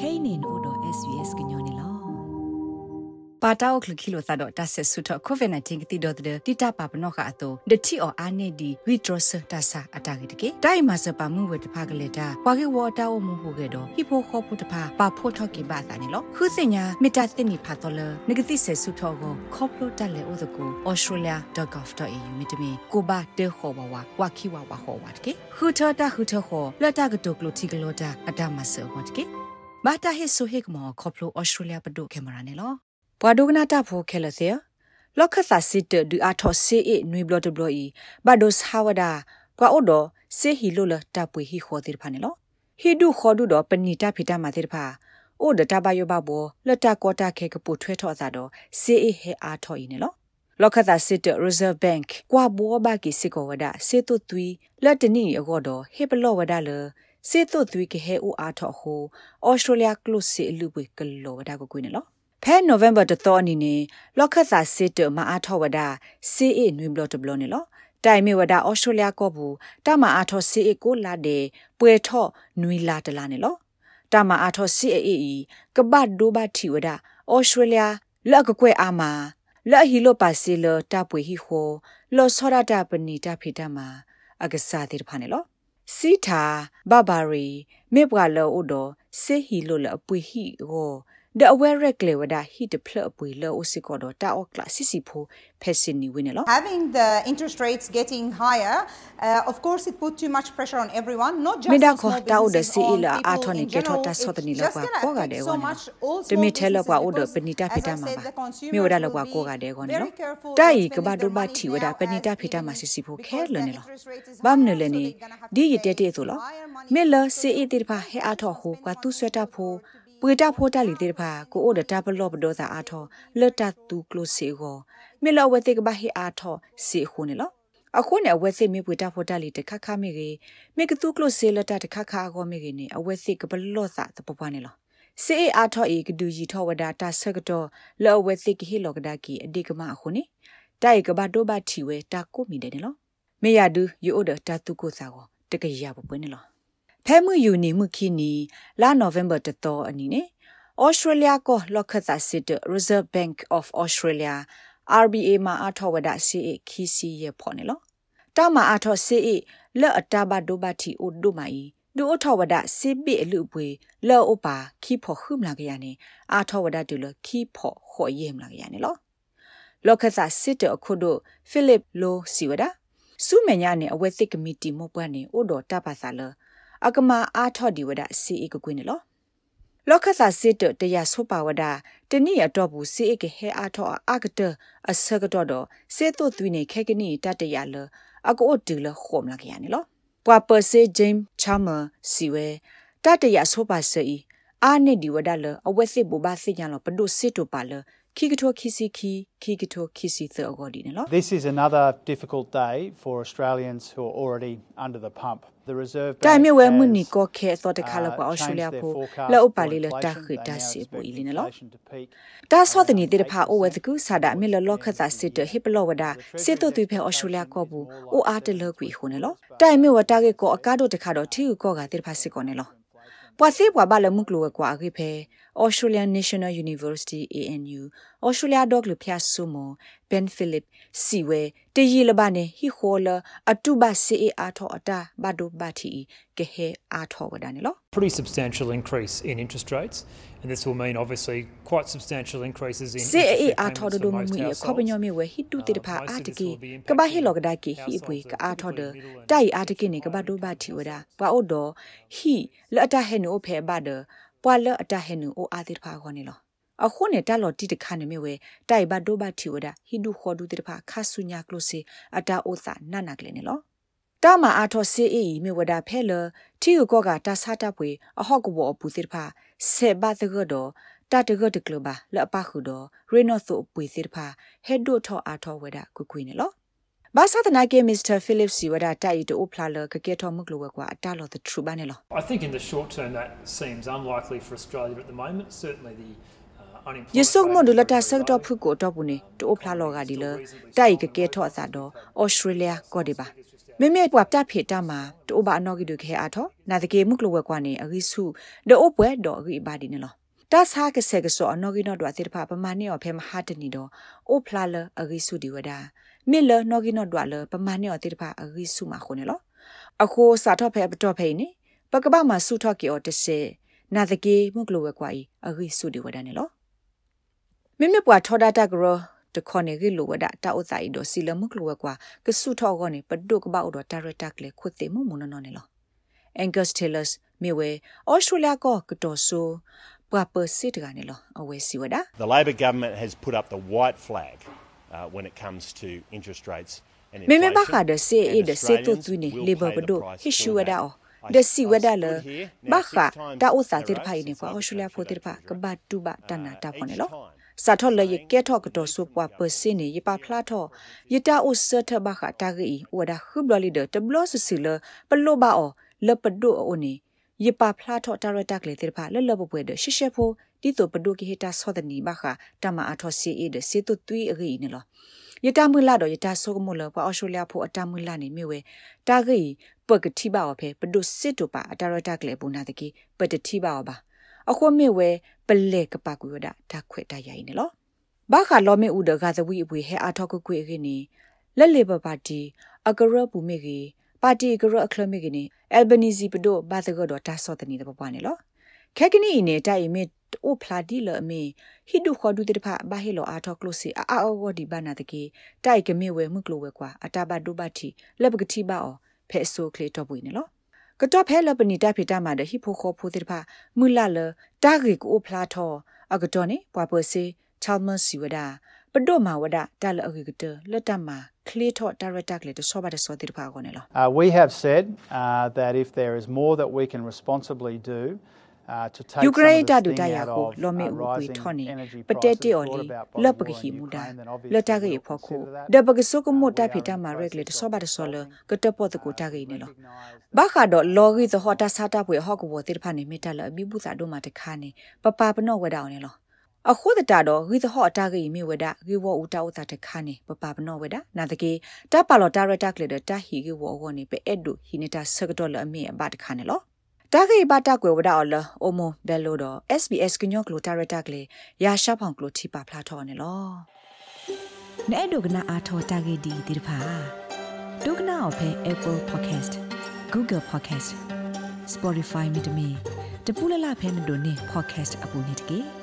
kainin odo svs gnyone lo ပါတောက်ခလခီလိုသတော့တဆက်ဆုထကိုဗစ် -19 ကတိတော့တဲ့တိတပါပနောခအတော့ဒတိအောအာနေဒီဝီဒရစတဆာအတာဂေတကေတိုင်မစပါမှုဝတဖကလေတာပွာကေဝတာဝမှုဟုကေတော့ဟိဖိုခောပုတဖပါဖို့ထော့ကေပါတာနေလို့ခုစညာမီတာတင်နီဖာတော်လနဂတိဆက်ဆုထောကိုခေါပလိုတက်လေဥဒကို australia.gov.au မြတမီကိုဘာတေခောဘဝဝခိဝဝဟောဝတ်ကေခုထတာခုထခောလက်တာကတုကလိုတီကလိုတာအတမဆောဝတ်ကေ ဘာတာဟစ်ဆိုဟိကမောခေါပလို australia ပဒုကင်မရာနေလို့ဘွာဒုကနာတာဖိုခဲလစေလောက်ခသစစ်တဒူအထောစေအနွေဘလတ်ဘလီဘဒိုစဟာဝဒါကွာအိုဒစေဟီလိုလတာပွေဟီခေါ်တိဖာနေလောဟီဒူခေါ်ဒူတော့ပနီတာဖီတာမာတိဖာအိုဒတာဘယောဘဘောလတာကောတာခဲကပူထွဲထော့သာတော့စေအဟဲအားထော်ဤနေလောလောက်ခသစစ်တ Reserve Bank ကွာဘောဘာကီစစ်ကောဝဒါစေတုသွီလက်တနီအကောတော့ဟေပလော့ဝဒါလ စေတုသွီကဟဲဦးအားထော်ဟို Australia Close စီအလူပွေကလောဝဒါကိုကွေးနေလောဖဲနိုဝင်ဘာတတော်အနေနဲ့လောက်ခတ်စာစစ်တမအားထောဝဒစီအေနွေဘလတ်ဘလနေလောတိုင်မီဝဒဩစတြေးလျကောဘူးတမအားထောစီအေကိုလာတဲ့ပွဲထော့နွေလာတလာနေလောတမအားထောစီအေအီကဘတ်ဒိုဘတ်ထီဝဒဩစတြေးလျလက်ကကွဲအာမာလက်ဟီလိုပါစီလတပွေဟီဟိုလောစောရတာပနီတာဖီတာမာအကစားတိဖာနေလော စီတာဘဘာရီမေဘွာလောအိုဒစေဟီလိုလအပွေဟီဟို the aware rekle wada hi de phle apui lo osiko do ta o class sisi pho phesin ni win lo having the interest rates getting higher uh, of course it put too much pressure on everyone not just meda kho ta o de si ila a tho ni ke tho ta so de ni lo kwa ko ga de wa de mi the lo kwa o de penita phita ma ba mi wada lo kwa ko ga de ko ni lo ta yi ka ba do ba thi wada penita phita ma sisi pho khe lo ni lo ba mne le ni di yi te te so lo me lo si e ti pha he a tho ho kwa tu sweta pho ပွေတာဖိုးတာလီတေဖာကိုအိုဒတာဘလော့ဘဒေါ်သာအာထောလတ်တတူကလိုစီကိုမေလောဝဲတေကဘာဟီအာထောစီခုန်လောအခုနဲ့အဝဲစစ်မေပွေတာဖိုးတာလီတခခမေကြီးမေကတူကလိုစီလတ်တခခအကောမေကြီးနေအဝဲစစ်ကဘလော့သာတပပနေလောစေအာထောအေကဒူကြီးထောဝဒတာဆကတော့လောဝဲစစ်ကဟီလောကဒါကီအဒီကမအခုနေတိုက်ကဘာဒိုဘာထီဝဲတာကိုမီတယ်နော်မေယာဒူယိုအိုဒတာတူကိုစာကိုတကရပပွနေလော ဖဲမှုယူနေမှုခီနီလာနိုဗ ెంబర్ တတော်အနီနေဩစတြေးလျကိုလောက်ခသစစ်တ Reserve Bank of Australia RBA မှာအထောဝဒ CA ခီစီရဖော်နေလောတာမအထော CA လက်အတာဘဒိုဘတီအိုဒိုမိုင်ဒူအထောဝဒစိပိအလူပွေလောအပါခီဖော်ခုမလာကြရနေအထောဝဒတူလခီဖော်ခေါ်ရဲမလာကြရနေလောလောက်ခသစစ်တအခုဒိုဖိလစ်လိုစီဝဒစုမညာနေအဝဲသစ်ကမတီမောပွားနေအိုဒိုတာပါဆာလော အကမာအာထော့ဒီဝဒစီအကကွင်းနော်လောကဆာစစ်တတရဆိုပါဝဒတနိအတော့ဘူးစီအကဟဲအာထော့အကတအစကတော့တော့စေတုသွိနေခဲကနိတတရလအကောတူလခုံလာကြရနေလောပွာပစေဂျိမ်းချာမာစီဝဲတတရဆိုပါစီအာနေဒီဝဒလအဝဲစစ်ဘူဘာစစ်ညာလပဒုစစ်တိုပါလ ခိကထိုခိစီခိခိကထိုခိစီသောဂောဒီနော် This is another difficult day for Australians who are already under the pump တိုင်မြဝဲမှုနီကိုခဲသောတခါလောက်ပါအော်စတြေးလျဖို့လောအပလီလတာခိတာစီပူအီလင်းလောတာဆောတနီတေတဖာအိုဝဲတကူဆာဒအမီလလောခသစစ်တဟိပလောဝဒစေတုသွေဖဲအော်စတြေးလျကောဘူးအိုအားတလောကွီခုန်လောတိုင်မြဝတာကေကိုအကားတို့တခါတော့ထီကောကတေတဖာစစ်ကောနေလောပွာစေပွာဘလမှုကလောကွာခေဖဲ Australian National University ANU Australia Dog လဖျာဆုမ Ben Philip စီဝဲတရီလဘနေဟီခိုလအတုဘစီအာထောအတာဘဒိုဘတီကဟဲအာထောဝဒနေလော Pretty substantial increase in interest rates and this will mean obviously quite substantial increases in စေအေအာထောဒဒမမီခေါပညောမီဝဲဟီတူတေတဖာအာတကေကဘာဟီလောကဒါကီဟီပွေကအာထောဒတိုင်အာတကေနေကဘာဒိုဘတီဝဒဘွာအိုဒဟီလအတာဟဲနိုဖဲဘဒ ပွာလအတဟဲနူအိုအာတိဖာခေါနေလောအခုနဲ့တလော်တိတခါနေမြဝဲတိုင်ဘဒိုဘတီဝဒဟိဒူခေါ်ဒူတိတဖာခါဆုညာကလိုစီအတာအိုသာနနကလေးနေလောတာမအာထောစီအီမြဝဒဖဲလတီယကောကတာစာတပွေအဟော့ကဘောပူတိတဖာဆေဘတ်ကတော့တာတကတကလဘာလပခုတော့ရေနော့ဆိုပွေစီတဖာဟက်ဒိုထောအာထောဝဒကွကွေနေလော ဘာသာတနာကေမစ္စတာဖိလစ်စီဝဒတိုက်တိုဖလာလကကေထောမကလဝကွာအတလော်တထရူဘာနေလော I think in the short term that seems unlikely for Australia at the moment certainly the ယဆုမဒူလတာဆက်တော့ဖုကိုတော့ဘူးနေတိုဖလာလောကဒီလတိုက်ကကေထောအစာတော့ဩစတြေးလျကောဒီပါမေမေပွားတဖေတာမှာတိုဘာနော်ဂီဒုခဲအားထောနာတကေမှုကလဝဲကွာနေအဂိစုဒေအိုပွဲဒေါ်အဂိဘာဒီနေလောတာဆာကဆေကဆောအနော်ဂီနော်ဒွာတိဖာပမာနေော်ဖဲမဟာတနီတော့အိုဖလာလအဂိစုဒီဝဒါ မေလနော်ဂီနော်ဒွာလပမာနေော်တိဖာအဂိစုမှာခုနေလောအခုစာထော့ဖဲပတော့ဖဲနေပကပမှာစုထော့ကေအော်တဆေနာတကေမှုကလဝဲကွာဤအဂိစုဒီဝဒါနေလောမေမေပွားထောဒတာဂရောတခေါနေရီလိုဝဒတာဥဆိုင်ဒိုစီလမှုကလဝကွာကဆုထောကောနေပဒုကဘောက်တော့တာရတက်လေခုတိမှုမနနော်နေလော Angus Taylor's မြေဝဲ Australia ကကတော်ဆိုပွာပစစ်တကနေလောအဝဲစီဝဒ The Labor government has put up the white flag uh, when it comes to interest rates and မေ inflation. မေဘခါဒစေအေဒစေတု and သွိနေ Australians လေဘ will ဘ pay ဒို the price ဟိရှူ for ဝ that. ဒါအော I- ဒစီဝဒါလ I stood here now ဘခါ six times တာဥ in စာ a တိ row ဖိုင်နေ since ပွာ I've ဩစတြေးလျ introduced ဖိုတိဖာ interest ကဘတူဘတနာတာဖောနေလော each time. စာထော်လေကဲထော့ကတော်ဆူပွားပစင်းနေယပဖလာထော့ယတာဥစထဘခ တာဂီဝဒါခုဘလလီဒတဘလစစီလပလောဘာအောလပဒိုအိုနေယပဖလာထော့တာရတက်လေတိဖာလလဘပွဲဒရှေရှေဖိုတီတိုပဒိုကီဟတာဆောဒနီဘခတမအထောစီအီဒစီတုသွီအဂီနေလောယတာမူလာတော့ယတာဆိုကမလပွားအော်စတြေးလျဖိုအတမူလာနေမြဝဲတာဂီပကတိပါအဖေပဒုစစ်တူပါအတာရတက်လေဘူနာတကီပတတိပါပါအခုမြဝဲပလေကပကူရတာဓာခွေတရိုင်နေလောဘာခါလောမေဥဒဂါသဝိအပွေဟဲအာထောက်ကွေခင်းနေလက်လေဘပါတီအကရပူမေကြီးပါတီကရအခလမေကြီးနေအယ်ဘနီဇီပဒိုဘာသကတော့တာဆော့တနေတပပွားနေလောခက်ကနီနေတိုင်မေ အိုဖလာဒီလအမေဟိဒုခေါ်ဒုတဖဘာဟီလိုအာထောက်လို့စီအာအောဝဒီဘာနာတကေတိုက်ကမေဝဲမှုကလိုဝဲကွာအတာဘဒုဘတီလက်ပကတိပါအောဖဲဆိုကလေတော့ပွေနေလောကတော့ဖဲလပနီတာဖီတာမာဒဟိဖိုခေါ်ဖိုတိဖာမူလာလတာဂီကိုဖလာထောအကတော့နေပွားပစေချာမစီဝဒပဒိုမာဝဒတာလအဂီကတလက်တမာခလီထောတာရတက်လေတဆောပါတဆောတိဖာကောနေလော Uh, we have said uh, that if there is more that we can responsibly do uh, to take ယူကရိန်း some တာ of ဒူ the တာ sting ယာ out ကို of လောမေ uh, ဥပွေ rising ထောနေ energy ပတက် prices တေော် brought လီ about by လ the ပက war ဟီ in မူဒါ Ukraine, then လတ obviously ကေ we'll ဖောခု consider that. ဒပကဆုကမ Uh, တာ we ဖီ are တာ in မာ the ရက်လေတ process ဆော of ပါတဆောလ consulting, ကတပေါ်တကူ uh, တာကေနေလော recognise ဘာခါတော့လောဂီသဟတာစာတာပွေဟော့ကဘောတိဖာနေမီတလအဘိဘူးစာတို့မှာတခါနေပပပနော့ဝဲတောင်နေလောအခုတတာတော့ဂီသဟော့တာဂီမိဝဲတာဂီဝဦးတာဦးတာတခါနေပပပနော့ဝဲတာနာတကေတပါလောတာရတာကလေတာဟီဂီဝအောနေပဲအဲ့ဒူဟီနေတာဆကတော့လအမေအဘတခါနေလော တာဂီဘတာကွယ်ဝဒါအော်လအိုမိုဘယ်လိုတော့ SBS ကညော့ကလိုတာရတာကလေရာရှာဖောင်ကလိုတီပါဖလာထော်နေလောနဲ့ဒုကနာအာထောတာဂေဒီဒီတဖာဒုကနာအဖဲ Apple Podcast Google Podcast Spotify မြေတမီတပူလလဖဲမတို့နေ podcast အပူနေတကေ